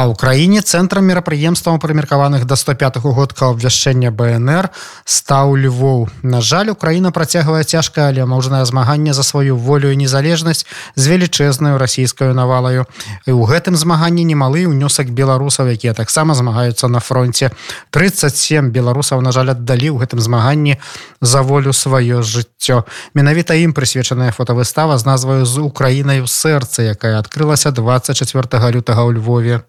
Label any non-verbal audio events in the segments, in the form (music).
Ва ўкраіне цэнтрам мерапрыемстваў прымеркаваных да 105 годка абвяшчэння бнр стаў львоў на жаль украіна працягвае цяжкае але можнае змаганне за сваю волю і незалежнасць з велічэзнаю расійскаю навалаю і ў гэтым змаганні немалы ўнёсак беларусаў якія таксама змагаюцца на фронте. 37 беларусаў на жаль аддалі ў гэтым змаганні за волю сваё жыццё. Менавіта ім прысвечаная фотавыстава з назваю з украінай у сэрцы якая адкрылася 24 лютага ў Львове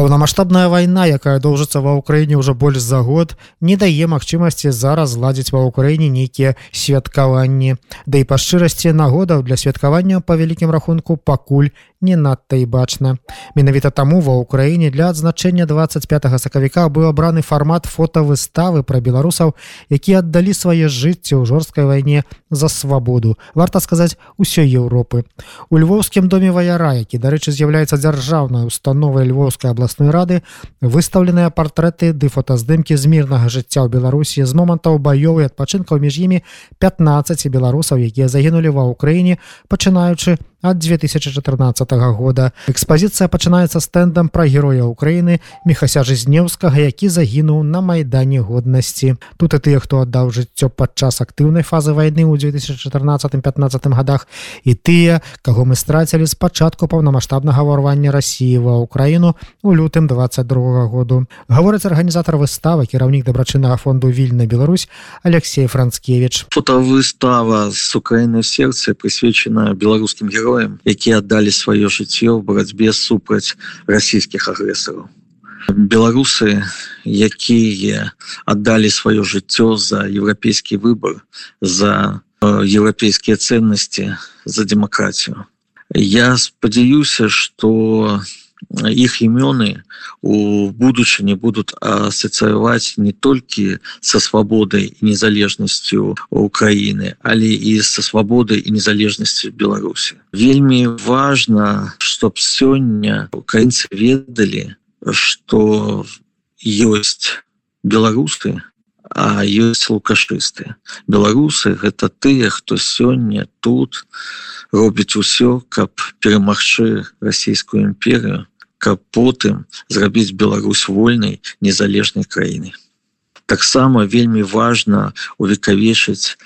Паўнамасштабная вайна, якая доўжыцца ва ўкраіне ўжо больш за год, не дае магчымасці зараз зладзіць ва ўкраіне нейкія святкаванні. Да і па шчырасці нагодаў для святкавання па вялікім рахунку пакуль не надта і бачна. Менавіта таму ва ўкраіне для адзначэння 25 сакавіка быў абраны фармат фотавыставы пра беларусаў, якія аддалі свае жыцці ў жорсткай вайне за свабоду. Варта сказаць усёй Еўропы. У львоўскім доме ваяра, які, дарэчы, з'яўляецца дзяржаўнай установай львоўскай абласной рады, выстаўленыя партрэты ды фотаздымкі з мірнага жыцця ў Беларусі з момантаў баёў і адпачынкаў між імі 15 беларусаў, якія загінулі ва ўкраіне, пачынаючы ад 2014 года. Экспазіцыя пачынаецца стэндам пра героя Украіны Мехася Жзнеўскага, які загінуў на майдане годнасці. Тут і тыя, хто аддаў жыццё падчас актыўнай фазы вайны ў 2014-15 годах і тыя, каго мы страцілі з пачатку паўнамасштабнага ўварвання рассіі ва ўкраіну у лютым 22 году. Гаворыць арганізатар выставы кіраўнік дабрачыннага фонду вільна Беларусь Алексей Францкевич. Фотавыстава з Украіны в сердце прысвечана беларускім героям героям якія аддалі сваё жыццё ў барацьбе супраць расійскіх агрэсараў. Беларусы якія аддалі сваё жыццё за еўрапейскі выбор за еўрапейскія ценнасці за дэмакратію. Я спадзяюся что іх імёны у будучыні будуць асацыяваць не толькі са свабодай і незалежнасцю Украіны але і са свабодай і незалежнасцю Беларусі вельмі важна чтоб сёння украінцы ведалі что ёсць беларусы а ёсць лукашысты беларусы гэта тыя хто сёння тут робіць усё каб перамагчы расійскую імперію каб потым зрабіць Беларусь вольнай незалежнай краіны. Таксама вельмі важна увекавечыць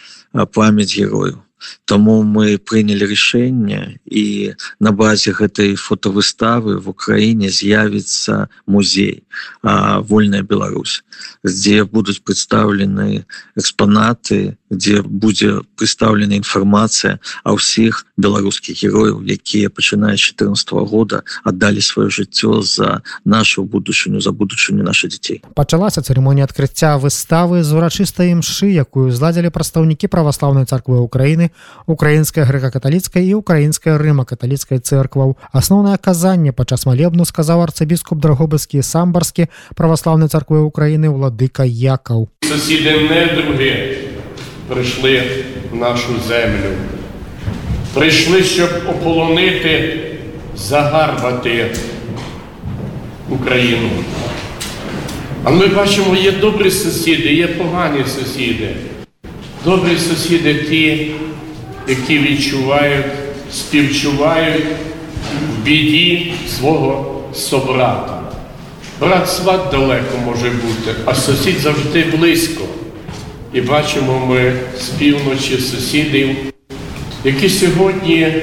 памяць герою. Таму мы прынялі рашэнне і на базе гэтай фотавыставы в Украіне з'явіцца музей вольная Беларусь, дзе будуць прадстаўлены экспанаты, дзе будзе прадстаўлена інфармацыя а ўсіх беларускіх герояў якія пачынаюць 14 -го года аддалі сваё жыццё за нашу будучыню за будучыню наших дзяцей пачалася цырымонія адкрыцця выставы з урачыстай імшы якую зладзілі прадстаўнікі праваслаўнай царквы Украіны украінская грэка-каталіцкая і украінская рыма-каталіцкай церкваў асноўнае казанне падчас малебну сказаў арцыбіскуп драгобыскі самбарскі праваслаўнай царквы Украіны ўладыка якаў соседи не другие прийшли в нашу землю. Прийшли, щоб ополонити, загарбати Україну. А ми бачимо, є добрі сусіди, є погані сусіди. Добрі сусіди ті, які відчувають, співчувають в біді свого собрата. Брат сват далеко може бути, а сусід завжди близько. І бачимо ми з півночі сусідів, які сьогодні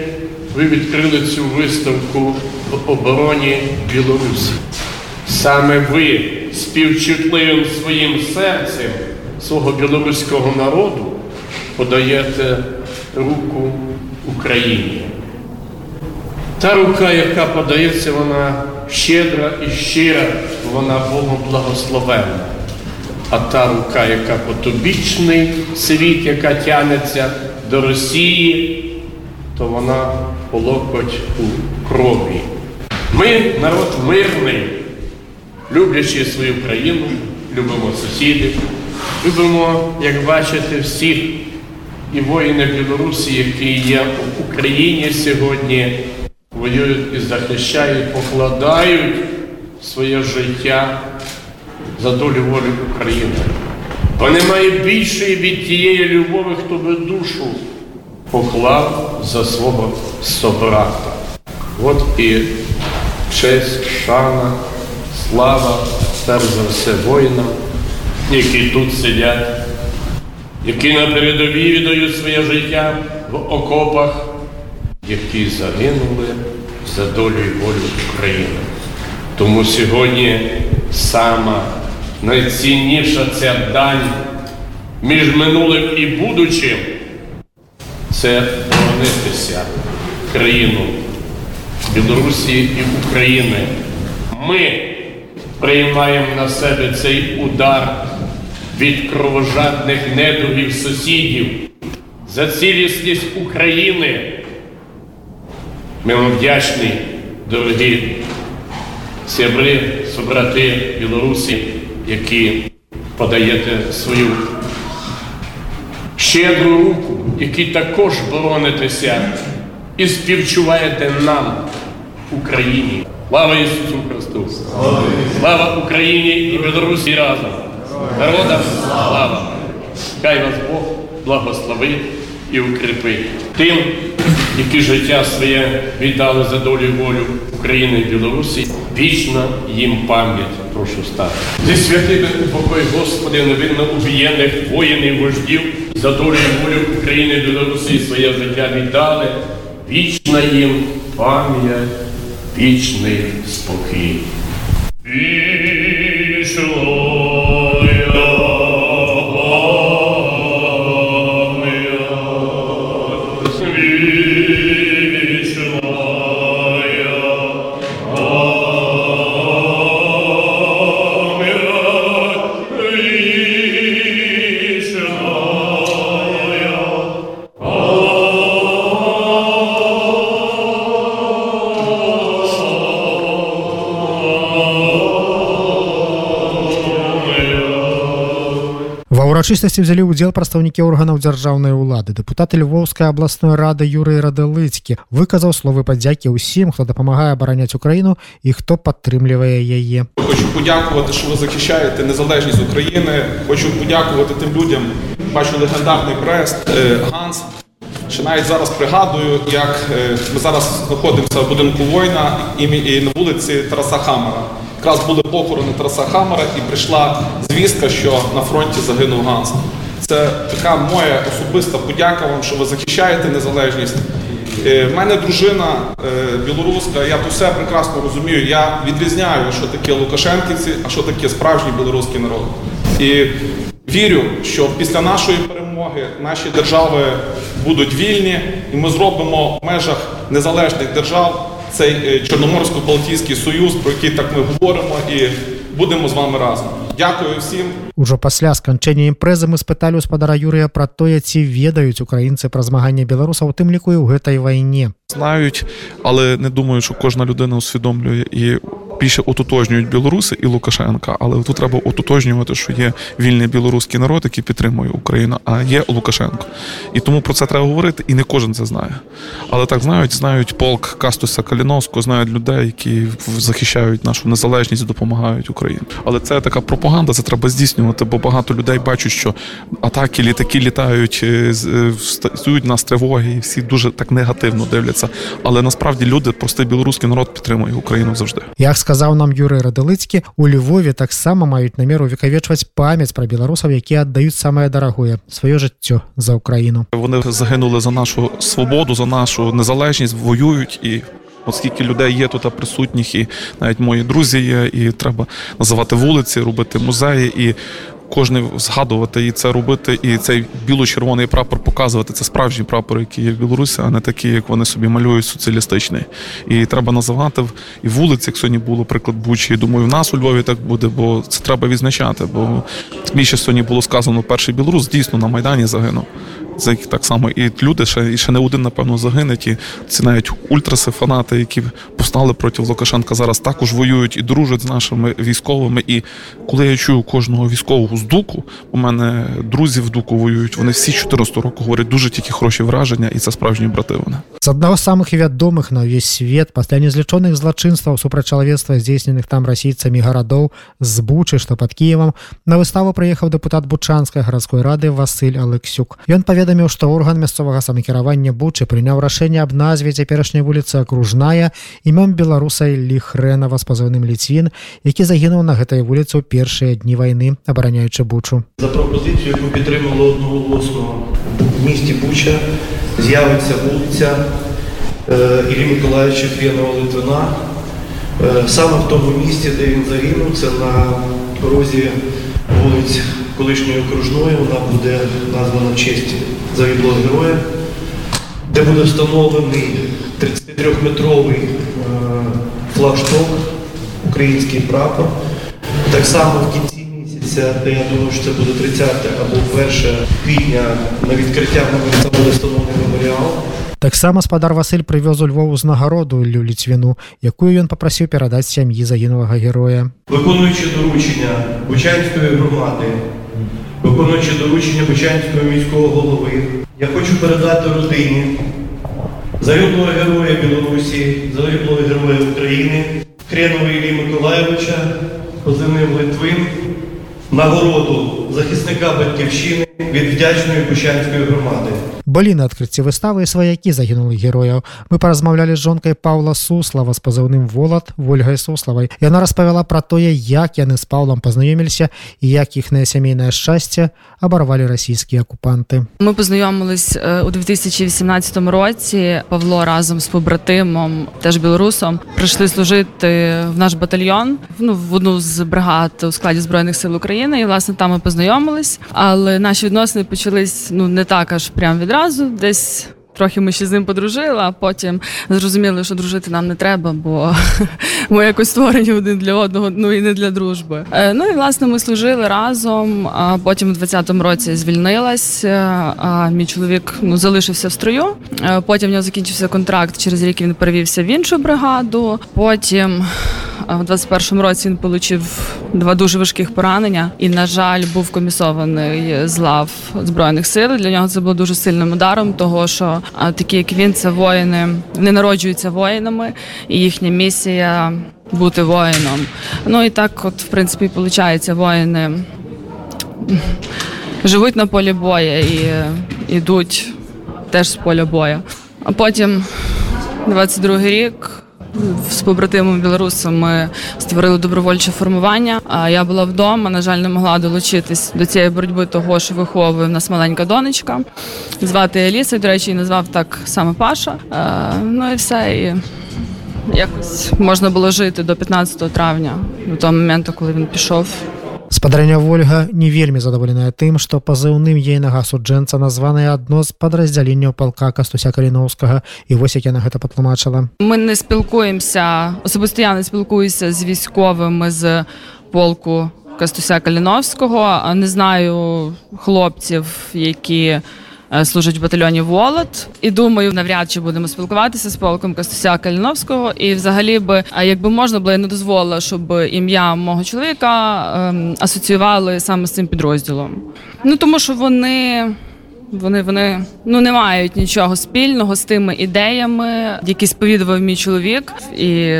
ви відкрили цю виставку в обороні Білорусі. Саме ви співчутливим своїм серцем свого білоруського народу подаєте руку Україні. Та рука, яка подається, вона щедра і щира, вона Богом благословенна а та рука, яка потобічний світ, яка тянеться до Росії, то вона по локоть у крові. Ми народ мирний, люблячи свою країну, любимо сусідів, любимо, як бачите, всіх і воїни Білорусі, які є в Україні сьогодні, воюють і захищають, покладають своє життя за долю волі України. Бо немає більшої від тієї любові, хто би душу поклав за свого собрата. От і честь, шана, слава, перш за все воїнам, які тут сидять, які на передовій віддають своє життя в окопах, які загинули за долю і волю України. Тому сьогодні сама найцінніша ця дань між минулим і будучим це боронитися країну Білорусі і України. Ми приймаємо на себе цей удар від кровожадних недругів сусідів за цілісність України. Ми вам вдячні, дорогі сябри, собрати Білорусі, які подаєте свою щедру руку, які також боронитеся і співчуваєте нам, Україні. Слава Ісусу Христу! Слава Україні і Білорусі разом! Народам слава! Хай вас Бог благословить і укріпить. Тим, які життя своє віддали за долю волю України і Білорусі, вічна їм пам'ять. Прошу стати. Зі святими упокой, Господи, невинно убієних воїнів, вождів, за долю волю України і Білорусі своє життя віддали. Вічна їм пам'ять, вічний спокій. Ва ўрачыстасці ўзялі ўдзел прадстаўнікі органаў дзяржаўнай улады. Дэпутат Львоўскай абласной рады Юрый Радылыцкі выказаў словы падзякі ўсім, хто дапамагае абараняць Украіну і хто падтрымлівае яе. Хочу подякувати, що ви захищаєте незалежність України. Хочу подякувати тим людям. Бачу легендарний Брест, е, Ганс. Ще навіть зараз пригадую, як е, ми зараз знаходимося в будинку воїна і мі- і на вулиці Тараса Хамера. Якраз були похорони Тараса Хамера і прийшла звістка, що на фронті загинув Ганс. Це така моя особиста подяка вам, що ви захищаєте незалежність. Е, В мене дружина е, білоруська, я то все прекрасно розумію. Я відрізняю, що таке Лукашенківці, а що таке справжній білоруський народ. І вірю, що після нашої перемоги наші держави будуть вільні, і ми зробимо в межах незалежних держав цей е, Чорноморсько-Балтійський союз, про який так ми говоримо, і будемо з вами разом. Дякую всім. Ужо пасля сканчэння імпрэзы мы спыталі гаспадара Юрыя пра тое, ці ведаюць украінцы пра змаганне беларусаў, у тым ліку і ў гэтай вайне. знають, але не думаю, що кожна людина усвідомлює і більше ототожнюють білоруси і Лукашенка. Але тут треба ототожнювати, що є вільний білоруський народ, який підтримує Україну, а є Лукашенко. І тому про це треба говорити, і не кожен це знає. Але так знають, знають полк Кастуса Каліновського, знають людей, які захищають нашу незалежність, допомагають Україні. Але це така пропаганда, це треба здійснювати, бо багато людей бачать, що атаки, літаки літають, е, е, нас тривоги, і всі дуже так негативно дивляться. Але насправді люди, простий білоруський народ підтримує Україну завжди. Як сказаў нам Юрый Радылыцкі, у Львове таксама маюць намер увекавечваць памяць пра беларусаў, якія аддаюць самае дарагое сваё жыццё за Украіну. Вони загинули за нашу свободу, за нашу незалежність, воюють і. Оскільки людей є тут присутніх, і навіть мої друзі є, і треба називати вулиці, робити музеї, і кожен згадувати і це робити, і цей біло-червоний прапор показувати. Це справжній прапор, який є в Білорусі, а не такий, як вони собі малюють соціалістичний. І треба називати в- і вулиці, як сьогодні було приклад Бучі. Думаю, в нас у Львові так буде, бо це треба відзначати. Бо більше сьогодні було сказано, перший білорус дійсно на Майдані загинув за яких так само і люди ще і ще не один, напевно, загине. Ті ці навіть ультраси, фанати, які повстали проти Лукашенка, зараз також воюють і дружать з нашими військовими. І коли я чую кожного військового з дуку, у мене друзі в дуку воюють. Вони всі 14 року говорять дуже тільки хороші враження, і це справжні брати. Вони з аднаго з самых вядомых на ўвесь свет пасля незлічоных злачынстваў супраць чалавецтва здзейсненых там расійцамі гарадоў з бучы што пад кіевам на выставу прыехаў дэпутат бучанскай гарадской рады Васыль алексюк ён паведаміў што орган мясцовага самакіравання бучы прыняў рашэнне аб назве цяперашняй вуліцы акружная імём беларусай ліхрэнава з пазыўным ліцвін які загінуў на гэтай вуліцы ў першыя дні вайны абараняючы бучу За пропозицію, яку підтримало одноголосно в місті Буча, з'явиться вулиця е, Іллі Миколаївича Хрєнова Литвина. Саме в тому місці, де він загинув, це на дорозі вулиць колишньої окружної. Вона буде названа в честь загиблого героя, де буде встановлений 33-метровий е, флагшток, український прапор. Так само в кінці я думаю, що це буде 30 або 1 квітня на відкриття там буде встановлений меморіал. таксама спадар Васыль прывёз у Львову узнагароду Іллю ліцвіну якую ён папрасіў перадаць сям'і загінулага героя Виконуючи доручення Бучанської громади, виконуючи доручення Бучанського міського голови, я хочу передати родині загиблого героя Білорусі, загиблого героя України, Хренова Іллі Миколаєвича, позивним Литвин, нагороду захисника батьківщини від вдячної Бучанської громади. былі на адкрыцці выставы і сваякі загінулых герояў мы паразмаўлялі з жонкай паўла суслава з пазыўным волат ольгай суславай яна распавяла пра тое як яны з паўлам пазнаёміліся і як іхнае сямейнае шчасце абарвалі расійскія акупанти Ми познайомились е, у 2018 році. Павло разом з побратимом, теж білорусом, прийшли служити в наш батальйон, ну в одну з бригад у складі збройних сил України. І власне там ми познайомились. Але наші відносини почались ну не так аж прям відразу, десь. Трохи ми ще з ним подружили, а потім зрозуміли, що дружити нам не треба, бо (laughs) ми якось створені один для одного, ну і не для дружби. Е, ну і власне ми служили разом. А потім у 20-му році звільнилась. е, А мій чоловік ну залишився в строю. Е, Потім в нього закінчився контракт. Через рік він перевівся в іншу бригаду. Потім в 21-му році він отримав два дуже важких поранення і, на жаль, був комісований з лав збройних сил. Для нього це було дуже сильним ударом, того що такі, як він, це воїни, не народжуються воїнами, і їхня місія бути воїном. Ну і так, от, в принципі, виходить, воїни живуть на полі бою і е, йдуть теж з поля бою. А потім 22-й рік. З побратимом білорусом ми створили добровольче формування. А я була вдома. На жаль, не могла долучитись до цієї боротьби, того що виховує в нас маленька донечка. Звати Еліса. До речі, її назвав так саме Паша. Ну і все. І якось можна було жити до 15 травня, до того моменту, коли він пішов спадарня ольга не вельмі задаволеная тым што пазыўным ейнага суджэнца названае адно з падраздзяленняў палка кастуся каліноўскага і вось як яна гэта патлумачыла Ми не спілкуємося. Особисто я не спілкуюся з військовими з полку Кастуся Каліновського. А Не знаю хлопців, які е, служать в батальйоні Волод. І думаю, навряд чи будемо спілкуватися з полком Кастуся Каліновського. І взагалі би, якби можна було, я не дозволила, щоб ім'я мого чоловіка ем, асоціювали саме з цим підрозділом. Ну тому що вони. Вони вони ну не мають нічого спільного з тими ідеями, які сповідував мій чоловік, і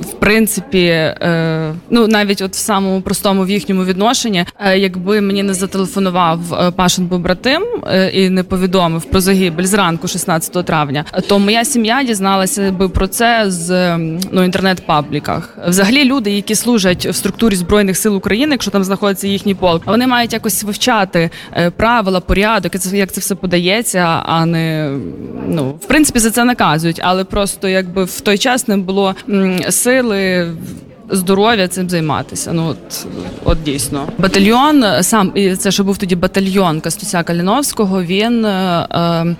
в принципі, е, ну навіть от в самому простому в їхньому відношенні, е, якби мені не зателефонував е, Пашин побратим і не повідомив про загибель зранку, 16 травня, то моя сім'я дізналася би про це з ну інтернет-пабліках. Взагалі, люди, які служать в структурі збройних сил України, якщо там знаходиться їхній полк, вони мають якось вивчати правила, порядок, як це все подається, а не ну в принципі за це наказують, але просто якби в той час не було м, сили здоров'я цим займатися. Ну от, от дійсно. Батальйон е, сам і це ще був тоді батальйон Кастуся Каліновського. Він е, е,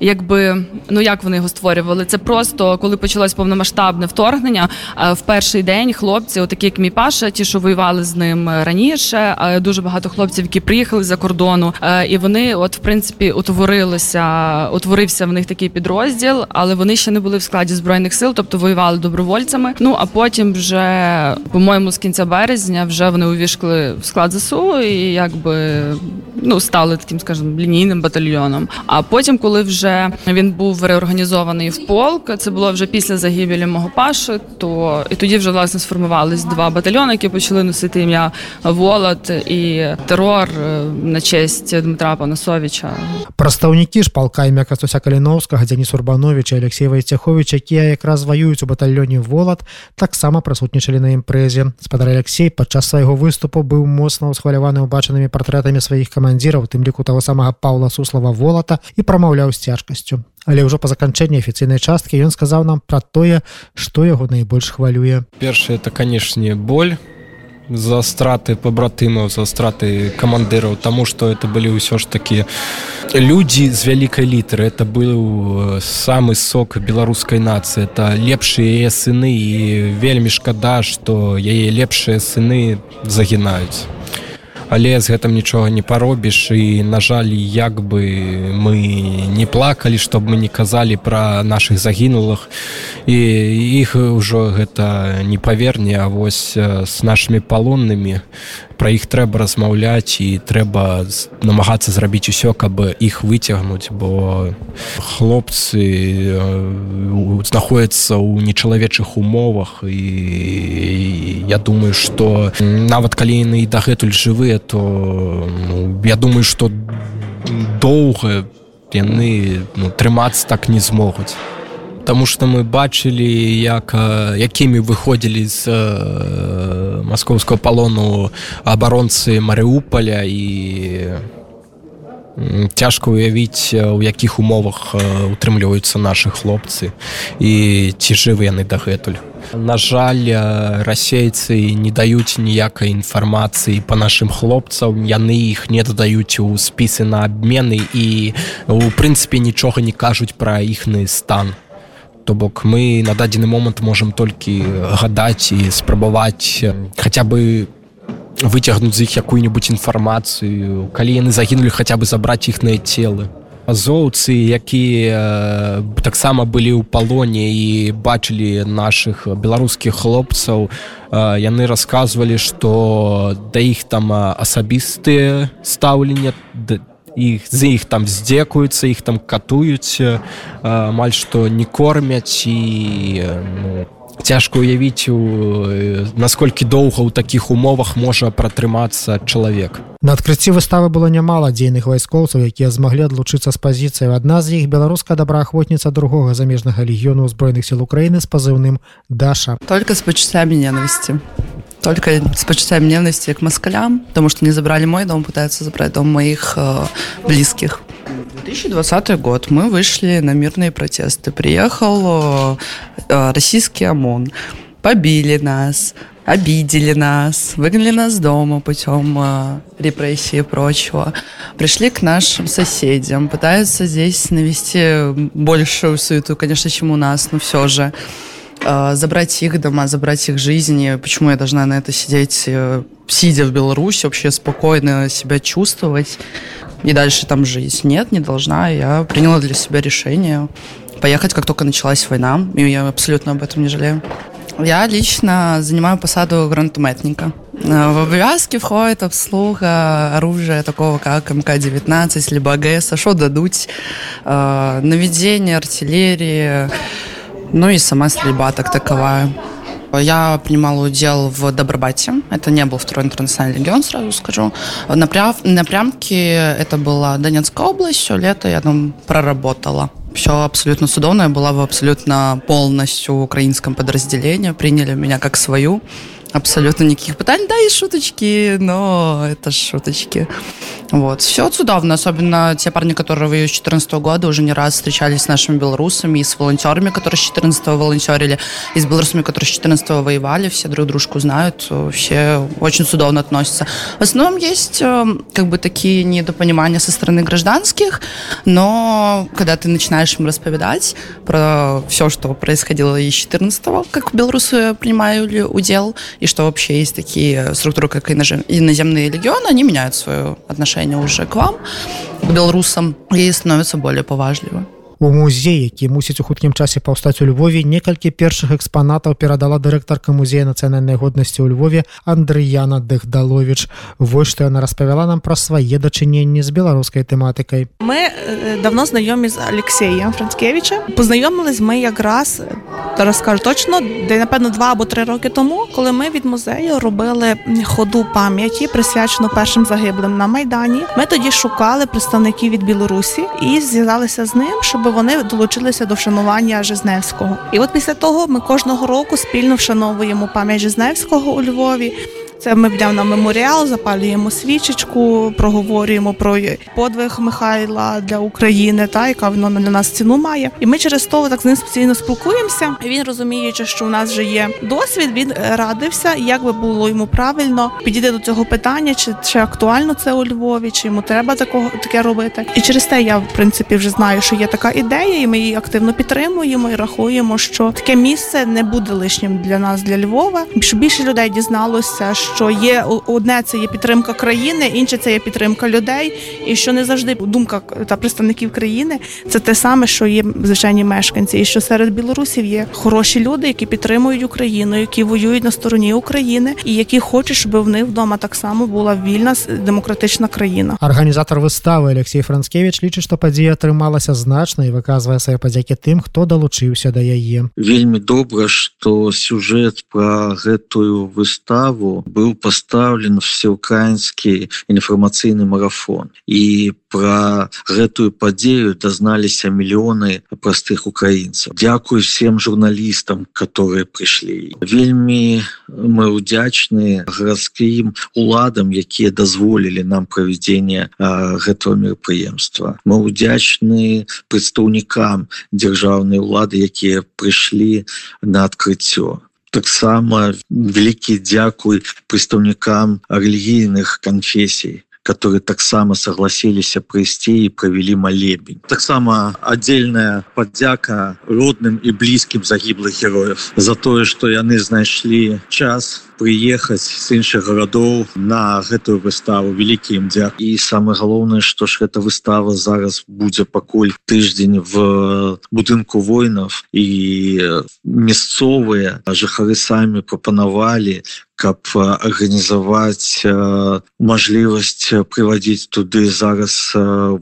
якби ну як вони його створювали? Це просто коли почалось повномасштабне вторгнення. е, в перший день хлопці, отакі як мій Паша, ті, що воювали з ним раніше, дуже багато хлопців, які приїхали за кордону, і вони, от в принципі, утворилися, утворився в них такий підрозділ, але вони ще не були в складі збройних сил, тобто воювали добровольцями. Ну а потім, вже по-моєму, з кінця березня вже вони увійшли в склад ЗСУ і якби ну стали таким, скажімо, лінійним батальйоном. А потім, коли вже він був реорганізований в полк, це було вже після загибелі мого паши, то і тоді вже власне сформувались два батальйони, які почали носити ім'я Волод і терор е, на честь Дмитра Панасовича. Прадстаўнікі ж палка імя Кастуся Каліновскага, Дзяніс Урбанович і Алексей Вайцяхович, якія якраз ваююць у батальёне Волат, таксама прысутнічалі на імпрэзе. Спадар Алексей падчас свайго выступу быў моцна ўсхваляваны ўбачанымі партрэтамі сваіх камандзіраў, тым ліку таго самага Паўла Суслава Волата і прамаўляў з цяжкасцю. Але ўжо па заканчэнні афіцыйнай часткі ён сказаў нам пра тое, што яго найбольш хвалюе. Першае это канешне боль за страты пабратымаў за страты камандыраў таму што это былі ўсё ж такі людзі з вялікай літары это быў самы сок беларускай нацыі это лепшыя яе сыны і вельмі шкада што яе лепшыя сыны загінаюць але з гэтым нічога не паробіш. І на жаль як бы мы не плакалі чтоб мы не казалі пра наших загінулых і іх ўжо гэта не паверне а вось з нашими палоннымі про іх трэба размаўляць і трэба намагацца зрабіць усё каб іх выцягнуць. Бо хлопцы знаходяцца ў нечалавечых умовах. І я думаю что нават калі яны дагэтуль жывыя то ну, я думаю что доўга яны ну, трымацца так не змогуць Таму што мы бачылі як якімі выходзілі з э, маскоўскага палону абаронцы Марыуполя і цяжка уявіць у якіх умовах утрымліваюцца нашы хлопцы і ці жывы яны дагэтуль. На жаль расейцы не даюць ніякай інфармацыі па нашым хлопцам яны іх не дадаюць у спісы на абмены і у прынцыпе нічога не кажуць пра іхны стан. То бок мы на дадзены момант можам толькі гадаць і спрабаваць хаця бы выцягнуць з іх якую-нибудь інфармацыю калі яны загінулі хаця бы забраць іхныя целы азоўцы якія таксама былі ў палоне і бачылі наших беларускіх хлопцаў яны расказвалі што да іх там асабістыя стаўленне іх з іх там здзекуюцца іх там катуюць амаль што не кормяць і ну, цяжка уявіць у насколькі доўга ў такіх умовах можа пратрымацца чалавек На адкрыцці выставы было нямала дзейных вайскоўцаў якія змаглі адлучыцца з пазіцыяй адна з іх беларуская добраахвотніца другога замежнага легіёну ўзброеных сил Украіны з пазыўным даша только с почасами ненависти только с почитаем ненависти к москалям, потому что они забрали мой дом, пытаются забрать дом моих э, близких. 2020 год мы вышли на мирные протесты. Приехал э, российский ОМОН, побили нас, обидели нас, выгнали нас дома путем э, репрессий и прочего. Пришли к нашим соседям, пытаются здесь навести большую суету, конечно, чем у нас, но все же забрать их дома, забрать их жизни. Почему я должна на это сидеть, сидя в Беларуси, вообще спокойно себя чувствовать и дальше там жить? Нет, не должна. Я приняла для себя решение поехать, как только началась война, и я абсолютно об этом не жалею. Я лично занимаю посаду гранатометника. В обвязки входит обслуга оружия такого, как МК-19, либо АГС, а что дадуть, наведение артиллерии, ну и сама стрельба так таковая. Я принимала удел в Добробате. Это не был второй интернациональный легион, сразу скажу. Напрям... Напрямки это была Донецкая область. Все лето я там проработала. Все абсолютно судовно. Я была в абсолютно полностью украинском подразделении. Приняли меня как свою. Абсолютно никаких пытаний. Да, и шуточки, но это шуточки. Вот. Все чудовно, особенно те парни, которые воюют с 2014 года, уже не раз встречались с нашими белорусами и с волонтерами, которые с 14 волонтерили, и с белорусами, которые с 14 воевали, все друг дружку знают, все очень чудовно относятся. В основном есть э, как бы такие недопонимания со стороны гражданских, но когда ты начинаешь им расповедать про все, что происходило из 14 как белорусы принимали удел, и что вообще есть такие структуры, как иноземные легионы, они меняют свое отношение уже к вам, к белорусам, и становятся более поважливы. У музей, які мусіць у хуткім часе паўстаць у Львове, некалькі першых экспанатаў перадала дырэктарка музея нацыянальнай годнасці ў Львове Андрыяна Дыхдалович. Вось што яна распавяла нам пра свае дачыненні з беларускай тэматыкай. Ми е, давно знайомі з Олексієм Францкевичем. Познайомились ми якраз зараз скажу точно, де напевно два або три роки тому, коли ми від музею робили ходу пам'яті, присвячену першим загиблим на майдані. Ми тоді шукали представників від Білорусі і зв'язалися з ним, щоб вони долучилися до вшанування Жизневського. І от після того ми кожного року спільно вшановуємо пам'ять Жизневського у Львові. Це ми йдемо на меморіал, запалюємо свічечку, проговорюємо про подвиг Михайла для України, та яка воно для нас ціну має. І ми через то так з ним постійно спілкуємося. Він розуміючи, що у нас вже є досвід, він радився, як би було йому правильно підійти до цього питання, чи, чи актуально це у Львові, чи йому треба такого таке робити. І через те я в принципі вже знаю, що є така ідея, і ми її активно підтримуємо і рахуємо, що таке місце не буде лишнім для нас, для Львова. Щоб більше людей дізналося, що є одне це є підтримка країни, інше це є підтримка людей, і що не завжди думка та представників країни це те саме, що є звичайні мешканці, і що серед білорусів є хороші люди, які підтримують Україну, які воюють на стороні України, і які хочуть, щоб в них вдома так само була вільна демократична країна. Арганізатор выставы Алексей Францкевич лічыць, што падзея атрымалася значна і выказвае свае падзякі тым, хто далучыўся да яе. Вельмі добра, што сюжэт пра гэтую выставу быў пастаўлен всеукраінскі інфармацыйны марафон. І пра гэтую падзею дазналіся мільёны простых украінцаў Дякую всем журналістам которые прыйшлі вельмі мы удзячны гарадскім уладам якія дазволілі нам правядзенне гэтага мерапрыемства мы удзячны прадстаўнікам дзяржаўнай улады якія прыйшлі на адкрыццё таксама вялікі дзякуй прадстаўнікам рэлігійных канфесій Которые таксама согласіліся прыйсці і правялі малебень таксама отдельная падзяка родным і блізкім загіблых героев за тое что яны знайшлі час приехаць з іншых гарадоў на гэтую выставу. Вялікі ім дзяк і самое галоўнае что ж эта выстава зараз будзе пакуль тыждзень в будынку воинов. І мясцовыя жыхары самі прапанавалі каб арганізаваць мажлівасць прыводзіць туды зараз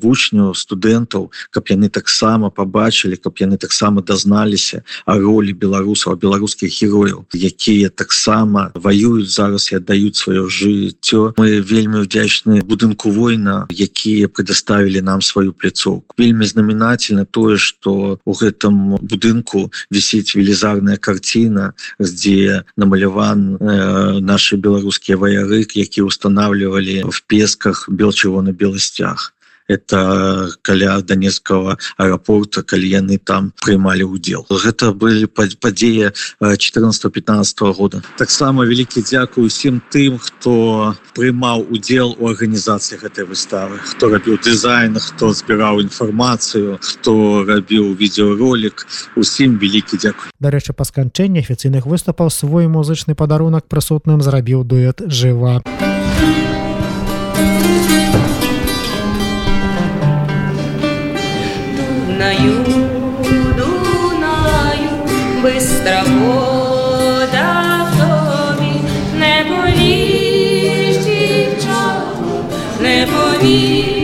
вучняў студэнтаў каб яны таксама побачылі каб яны таксама дазналіся о ролі беларусаў беларускіх герояў якія таксама воююць зараз і аддаюць сваё жыццё. Мы вельмі удзячны будынку война якія предоставілі нам сваю пляцоўку. Вельмі знаменательна тое что у гэтым будынку вісіць велізарная карціна дзе намаляван э, наши беларускія ваяры які устанавливали в песках бел-чырвоны-белы сцяг Это каля донецкого аэропорта калі яны там прымалі удзел гэта былі падзея 14-15 года. Таксама вялікі дзякую усім тым хто прымаў удзел у арганізацыі гэтай выставы. Хто рабіў дызайн хто збіраў інфармацыю хто рабіў відеоролик усім вялікі дзякуй дарэчы па сканчэнні афіцыйных выступаў свой музычны падарунак прысутным зрабіў дуэт жыва Дунаю, Дунаю, бистра вода в тобі, не дівчатко, не боліш,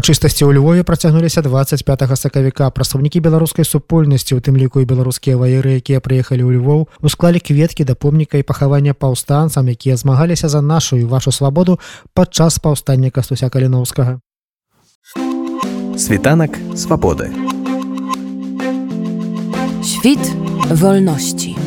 Урачыстасці ў Львове працягнуліся 25 сакавіка. Прадстаўнікі беларускай супольнасці, у тым ліку і беларускія ваеры, якія прыехалі ў Львоў, усклалі кветкі да помніка і пахавання паўстанцам, якія змагаліся за нашу і вашу свабоду падчас паўстання Кастуся Каліноўскага. Світанак свабоды. Świt wolności.